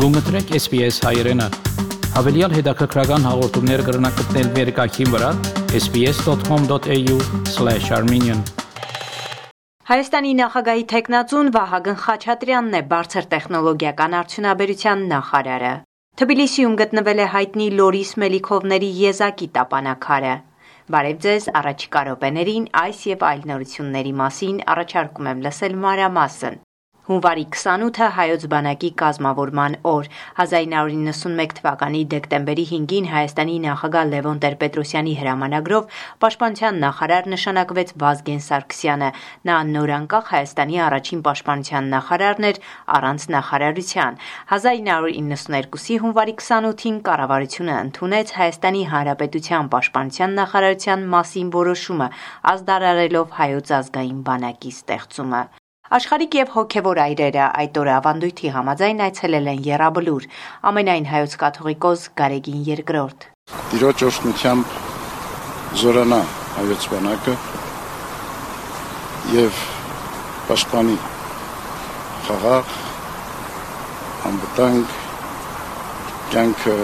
Գումտրեք SPS հայերեն։ Հավելյալ հետաքրքրական հաղորդումներ կգրնակցնել վերկայքին վրա sps.com.au/armenian Հայաստանի նախագահի տեխնացուն Վահագն Խաչատրյանն է բարձր տեխնոլոգիական արդյունաբերության նախարարը։ Թբիլիսիում գտնվել է հայտնի Լորիս Մելիքովների եզակի տապանակարը։ Բարև ձեզ, առաջիկա րոպեներին այս եւ այլ նորությունների մասին առաջարկում եմ լսել մանրամասն։ Հունվարի 28-ը հայոց բանակի կազմավորման օր։ 1991 թվականի դեկտեմբերի 5-ին Հայաստանի նախագահ Լևոն Տեր-Պետրոսյանի հրամանագրով պաշտպանության նախարար նշանակվեց Վազգեն Սարգսյանը։ Նա նորանկախ Հայաստանի առաջին պաշտպանության նախարարն էր առանց նախարարության։ 1992-ի հունվարի 28-ին կառավարությունը ընդունեց Հայաստանի Հանրապետության պաշտպանության նախարարության մասին որոշումը, ազդարարելով հայոց ազգային բանակի ստեղծումը։ Աշխարհիկ եւ հոգեվոր այրերը այդ օրը ավանդույթի համաձայն այցելել են Եռաբլուր, ամենայն հայոց կաթողիկոս Գարեգին II։ Տիրոջ օրհնությամբ զորանա հայոց բանակը եւ պաշտպանի խաղաղ անվտանգ կյանքը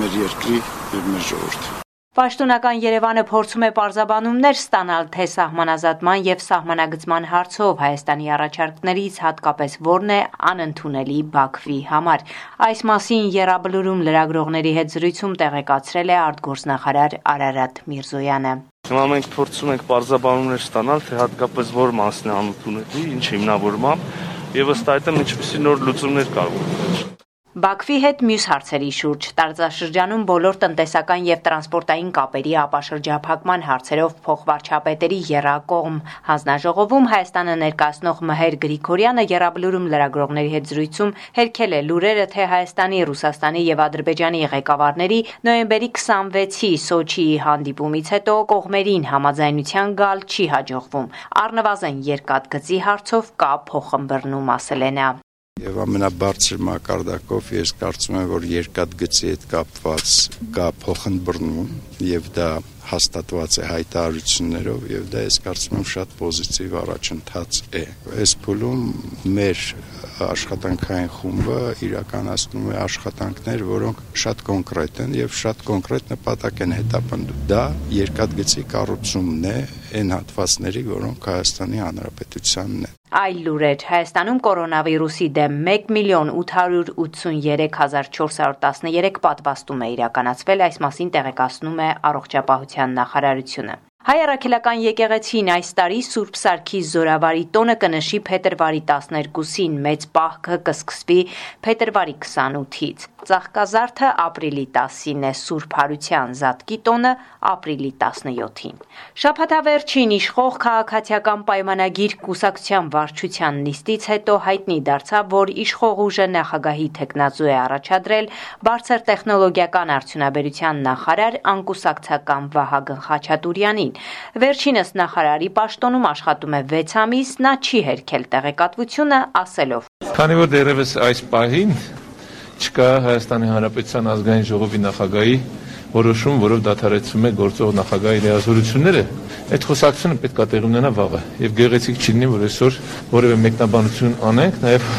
մեր երկրի եւ մեր ժողովրդի Պաշտոնական Երևանը փորձում է պարզաբանումներ ստանալ թե սահմանազատման եւ սահմանագծման հարցով Հայաստանի առաջարկներից հատկապես որն է անընդունելի Բաքվի համար։ Այս մասին Եռաբլուրում լրագրողների հետ զրույցում տեղեկացրել է արտգործնախարար Արարատ Միրզոյանը։ Հիմա մենք փորձում ենք պարզաբանումներ ստանալ, թե հատկապես որ մասն է անընդունելի, ինչ հիմնավորմամբ եւ ըստ այդմ ինչպիսի նոր լուծումներ կարող են Բաքվի հետ մյուս հարցերի շուրջ. Տարածաշրջանում բոլոր տնտեսական եւ տրանսպորտային կապերի ապաշրջափակման հարցերով փոխվարչապետերի երակողմ հանձնաժողովում Հայաստանը ներկայացնող Մհեր Գրիգորյանը Եռաբլուրում լրագրողների հետ զրույցում հերքել է լուրերը, թե Հայաստանի, Ռուսաստանի եւ Ադրբեջանի ղեկավարների նոյեմբերի 26-ի Սոչիի հանդիպումից հետո կողմերին համաձայնության գալ չի հաջողվում։ Առնվազն երկաթգծի հարցով կա փոխըմբռնում, ասել է նա եւ ամենաբարձր մակարդակով ես կարծում եմ որ երկաթգծի հետ կապված կա փոխընդբռնում եւ դա հաստատված է հայտարարություններով եւ դա ես կարծում եմ շատ պոզիտիվ առաջընթաց է այս փուլում մեր աշխատանքային խումբը իրականացնում է աշխատանքներ, որոնք շատ կոնկրետ են եւ շատ կոնկրետ նպատակ են հետապնդում։ Դա երկաթգծի կառուցումն է այն հատվածների, որոնք Հայաստանի Հանրապետությանն են։ Այլ լուրեր Հայաստանում կորոնավիրուսի դեմ 1 միլիոն 883413 պատվաստում է իրականացվել, այս մասին տեղեկացնում է առողջապահության նախարարությունը։ Հայ առաքելական եկեղեցին այս տարի Սուրբ Սարգիս Զորավարի տոնը կնշի փետրվարի 12-ին, մեծ պահքը կսկսվի փետրվարի 28-ից։ Ծաղկազարդը ապրիլի 10-ին է, Սուրբ Հարության Զատկի տոնը ապրիլի 17-ին։ Շաբաթավերջին իշխող քաղաքացիական պայմանագիր կուսակցության վարչության նիստից հետո հայտնի դարձավ, որ իշխող ուժը նախագահի տեխնազու է առաջադրել բարձր տեխնոլոգիական արդյունաբերության նախարար անկուսակցական Վահագն Խաչատուրյանին Մարտին։ Վերջինս նախարարի պաշտոնում աշխատում է 6 ամիս, նա չի հերքել տեղեկատվությունը, ասելով. Քանի որ դերևս այս պահին չկա Հայաստանի Հանրապետության ազգային ժողովի նախագահի որոշում, որով դադարեցում է գործող նախագահի լիազորությունները, այդ խոսակցությունը պետք է տեղ ունենա վաղը։ Եվ գեղեցիկ չլինի, որ այսօր որևէ մեկնաբանություն անենք, նաև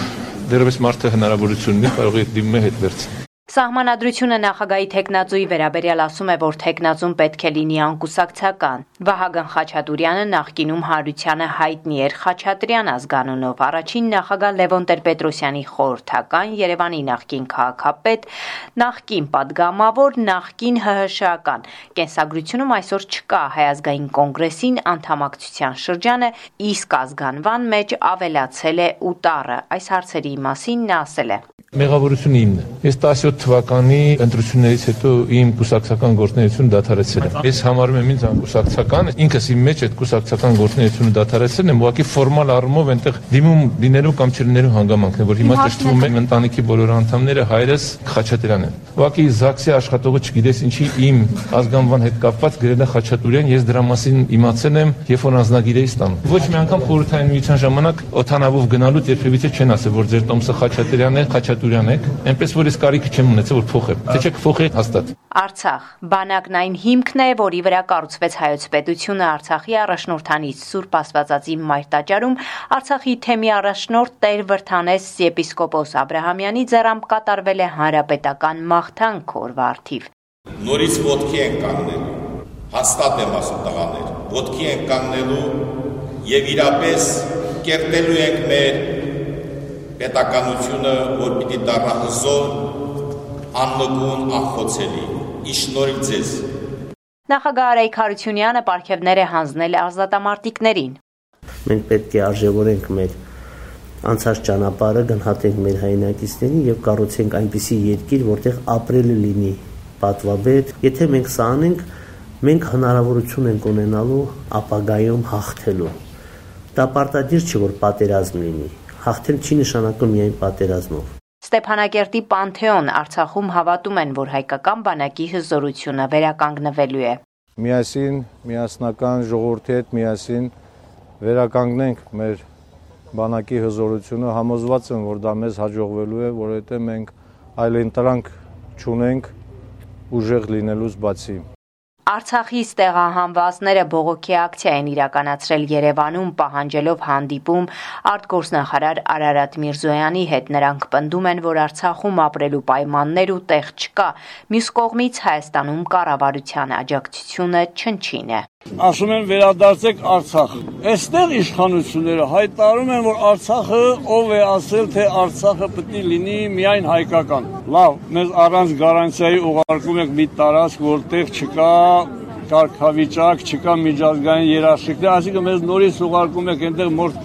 դերևս մարդը հնարավորություն ունի կարող է դիմում հետ վերցնել։ Սահմանադրությունը նախագահի թեկնածուի վերաբերյալ ասում է, որ թեկնածուն պետք է լինի անկուսակցական։ Վահագն Խաչատուրյանը նախկինում հանրությանը հայտնի էր Խաչատրյան ազգանունով, առաջին նախագահ Լևոն Տեր-Պետրոսյանի խորհրդական, Երևանի նախկին քաղաքապետ, նախկին падգամավոր, նախկին ՀՀՇ-ական։ Կենսագրությունում այսօր չկա Հայազգային կոնգրեսին անդամակցության շրջանը, իսկ ազգանվան մեջ ավելացել է 8 տառը։ Այս հարցերի մասին նա ասել է. Մեղավորությունը իմն է։ Ես 17 թվականի ընտրություններից հետո իմ կուսակցական գործունեությունը դադարեցրել եմ։ Ես համարում եմ ինձ անկուսակցական, ինքս իմ մեջ այդ կուսակցական գործունեությունը դադարեցրել եմ, ուղղակի ֆորմալ առումով այնտեղ դիմում լինելու կամ չլինելու հանգամանքն է, որ հիմա ճշտվում է իմ ընտանիքի բոլոր անդամները, հայրս Խաչատրյանն են։ Ուղղակի ԶԱԳՍ-ի աշխատողը չգիտես ինչի իմ ազգանվան հետ կապված գրել է Խաչատուրյան, ես դրա մասին իմացել եմ, երբ որ անznագիր էի ստանում։ Ոչ մի անգամ խորհրդային միության ժամանակ օթանավով գնալուց երբևիցե չեն ասել, որ ձեր տոմսը Խաչատրյանն է, Խաչատ տուրյան եք, այնպես որ ես կարիք չեմ ունեցել որ փոխեմ։ Թե չէ կփոխի հաստատ։ Արցախ. Բանակն այն հիմքն է, որի վրա կառուցվեց հայոց պետությունը Արցախի առաջնորդանից Սուրբ Աստվածածի մայր տաճարում Արցախի թեմի առաջնորդ Տեր Վրթանես եպիսկոպոս Աբրահամյանի ձեռամբ կատարվել է հանրապետական մաղթանք օրվա արդիվ։ Նորից ոտքի են կանգնելու։ Հաստատ եմ ասում տղաներ, ոտքի են կանգնելու եւ իրապես կերտելու ենք մեր պետականությունը, որ պիտի դառնա հզոր, աննկուն, ախոցելի։ Իշնորհիվ ձեզ։ Նախագահ Արայք Հարությունյանը ապարքևներ է հանձնել ազատամարտիկներին։ Մենք պետք է արժևորենք մեր անցած ճանապարհը, գնահատենք մեր հայրենակիցներին եւ կառուցենք այնպիսի երկիր, որտեղ ապրելը լինի պատվաբեդ։ Եթե մենք սա անենք, մենք հնարավորություն ենք ունենալու ապագայում հաղթելու։ Դա պարտադիր չէ, որ պատերազմ լինի։ Հաղթել չի նշանակում միայն պատերազմով։ Ստեփանակերտի Պանթեոն Արցախում հավատում են, որ հայկական բանակի հզորությունը վերականգնվելու է։ Միասին, միասնական ժողովրդի հետ միասին վերականգնենք մեր բանակի հզորությունը, համոզված եմ, որ դա մեզ հաջողվելու է, որովհետև մենք այլ ընտրանք չունենք ուժեղ լինելուց բացի։ Արցախից տեղահանվածները բողոքի ակցիա են իրականացրել Երևանում, պահանջելով հանդիպում արտգործնախարար Արարատ Միրզոյանի հետ։ Նրանք պնդում են, որ Արցախում ապրելու պայմաններ ու տեղ չկա։ Մյուս կողմից Հայաստանում կառավարության աջակցությունը չնչին է։ Ասում են վերադարձեք Արցախ։ Այստեղ իշխանությունները հայտարարում են, որ Արցախը ով է ասել, թե Արցախը պետք է լինի միայն հայկական։ Լավ, մեզ առանց գարանտիայի ուղարկում եք մի տարածք, որտեղ չկա կարգավիճակ, չկա միջազգային երաշխիքներ, այսինքն մեզ նորից ուղարկում եք այնտեղ որ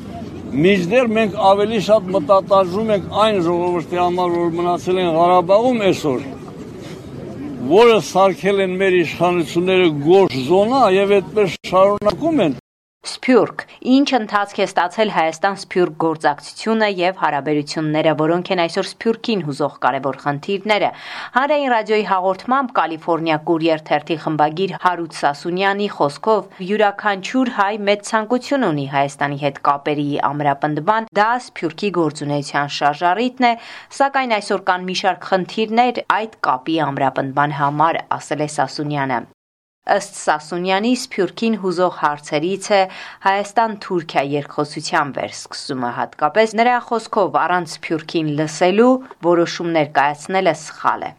միջդեռ մենք ավելի շատ մտածում ենք այն ժողովրդի համար, որ մնացել են Ղարաբաղում այսօր, որը սարքել են մեր իշխանությունները գորշ զոնա եւ այդպես շարունակում են Սփյուռք, ինչ ընթացք է ստացել Հայաստան-Սփյուռք գործակցությունը եւ հարաբերությունները, որոնք են այսօր Սփյուռքին հուզող կարևոր խնդիրները։ Հանրային ռադիոյի հաղորդմամբ Կալիֆոռնիա Կուրիեր թերթի խմբագիր Հարութ Սասունյանի խոսքով յուրաքանչյուր հայ մեծ ցանկություն ունի Հայաստանի հետ կապերի ամրապնդման, դա Սփյուռքի գործունեության շարժառիթն է, սակայն այսօր կան մի շարք խնդիրներ այդ կապի ամրապնդման համար, ասել է Սասունյանը։ Ըստ Սասունյանի Սփյուռքին հուզող հարցերից է Հայաստան-Թուրքիա երկխոսության վերսկսումը հատկապես նրա խոսքով առանց Սփյուռքին լսելու որոշումներ կայացնելը սխալ է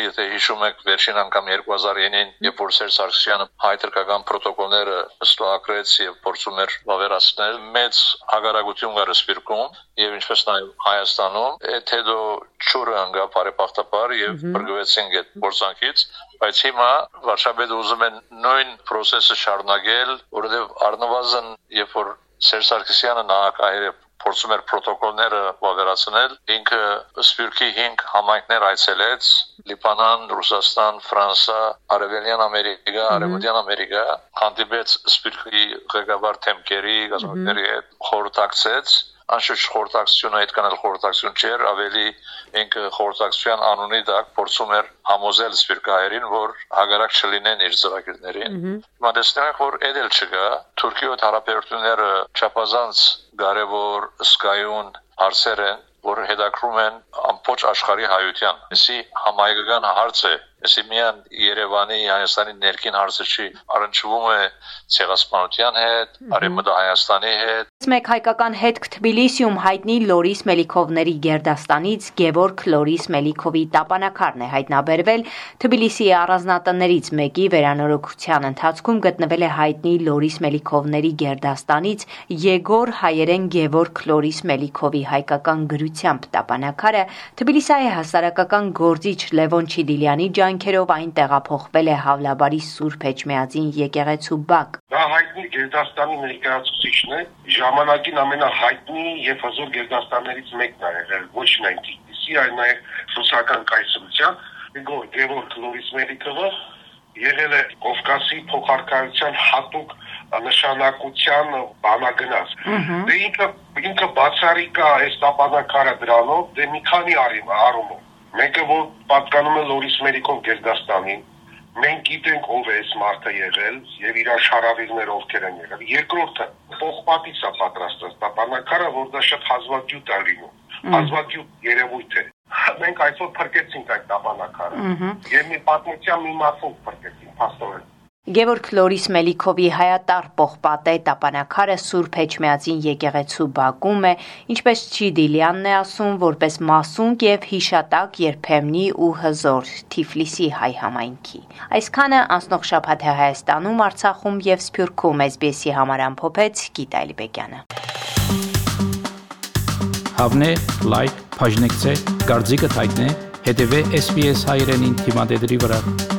եթե հիշում եք վերջին անգամ 2009-ին, երբ որ Սերժ Սարգսյանը հայ-թուրքական պրոտոկոլները ստորագրեց եւ փորձում էր վավերացնել, մեծ հագարագություն կար սպիրկում եւ ինչպես նաեւ Հայաստանում, այդ հետո ճուրը անգա բարեբախտաբար եւ բրգվեցին այդ փորձանքից, բայց հիմա Վարշավեդը ուզում են նույն process-ը շարունակել, որովհետեւ առնվազն երբ որ Սերժ Սարգսյանը նահանգահայր փորձում էր պրոտոկոլները վավերացնել ինքը Սպյուրքի 5 համայնքներ այցելեց Լիբանան, Ռուսաստան, Ֆրանսա, Արևելյան Ամերիկա, Արևմտյան Ամերիկա հանդիպեց Սպյուրքի ղեկավար թեմքերի գազམ་ների հետ խորհրդակցեց անշուշտ խորհրդակցությունը այդքան էլ խորհրդակցություն չէր, ավելի ինքը խորհրդակցության անունի դակ փորձում էր համոզել սպիրկայերին, որ հագարակ չլինեն իր ծրագրերին։ Հիմա տեսնում ենք, որ այդ էլ չկա։ Թուրքիոյ հարաբերությունները չափազանց կարևոր սկայուն հարցեր են, որ հետաքրում են ամբողջ աշխարհի հայության։ Այսի համայնքական հարց է, այսի միան Երևանի Հայաստանի ներքին հարցը չի, առնչվում է ցեղասպանության հետ, արևմտա Հայաստանի հետ, Մեկ հայկական հետք Թբիլիսիում հայտնի Լորիս Մելիքովների Գերդաստանից Գևորգ Լորիս Մելիքովի տապանակարն է հայտնաբերվել Թբիլիսիի առանձնատներից մեկի վերանորոգության ընթացքում գտնվել է հայտնի Լորիս Մելիքովների Գերդաստանից Եգոր հայերեն Գևորգ Լորիս Մելիքովի հայկական գրությամբ տապանակարը Թբիլիսիայի հասարակական գործիչ Լևոն Չիդիլյանի ջանքերով այն տեղափոխվել է Հավլաբարի Սուրբ Էջմիածին եկեղեցու բակ։ Դա հայտնի Գերդաստանի ներկայացուցիչն է ժամանակին ամենահայտնի եւ հզոր գերդաստաններից մեկն է եղել ոչ միայն Թիֆլիսի, այլ նաեւ ռուսական կայսրության Իգոր Գևորգ Լորիս Մելիքովը եղել է Կովկասի փոխարկայության հատուկ նշանակության բանագնաց։ Դե ինքը ինքը բացառիկ է այս տապանակարը դրանով, դե մի քանի առումով։ Մեկը որ պատկանում է Լորիս Մելիքով Գերդաստանին, մենք գիտենք ով է այս մարդը եղել եւ իր շարավիղները ովքեր են եղել։ Երկրորդը փոխպատից է պատրաստած տապանակարը, որ դա շատ հազվագյուտ է լինում ազգագյուտ երևույթ է։ Մենք այսօր փրկեցինք այդ տապանակարը։ Եվ մի պատմության մի մասով փրկեցինք, փաստորեն։ Գևորգ Լորիս Մելիքովի հայատար պողպատե տապանակարը Սուրբ Էջմիածին եկեղեցու Բաքում է, ինչպես Չիդիլյանն է ասում, որպես մասունք եւ հիշատակ երբեմնի ու հզոր Թիֆլիսի հայ համայնքի։ Այսքանը անցնող շաբաթ է Հայաստանում, Արցախում եւ Սփյուռքում SBS-ի համար ամփոփեց Գիտ Այլբեկյանը։ Հավնե, լայք, բաժնեկցե, դարձիկը թայտնե, հետեւե SBS հայրենին թիմադեդի վրա։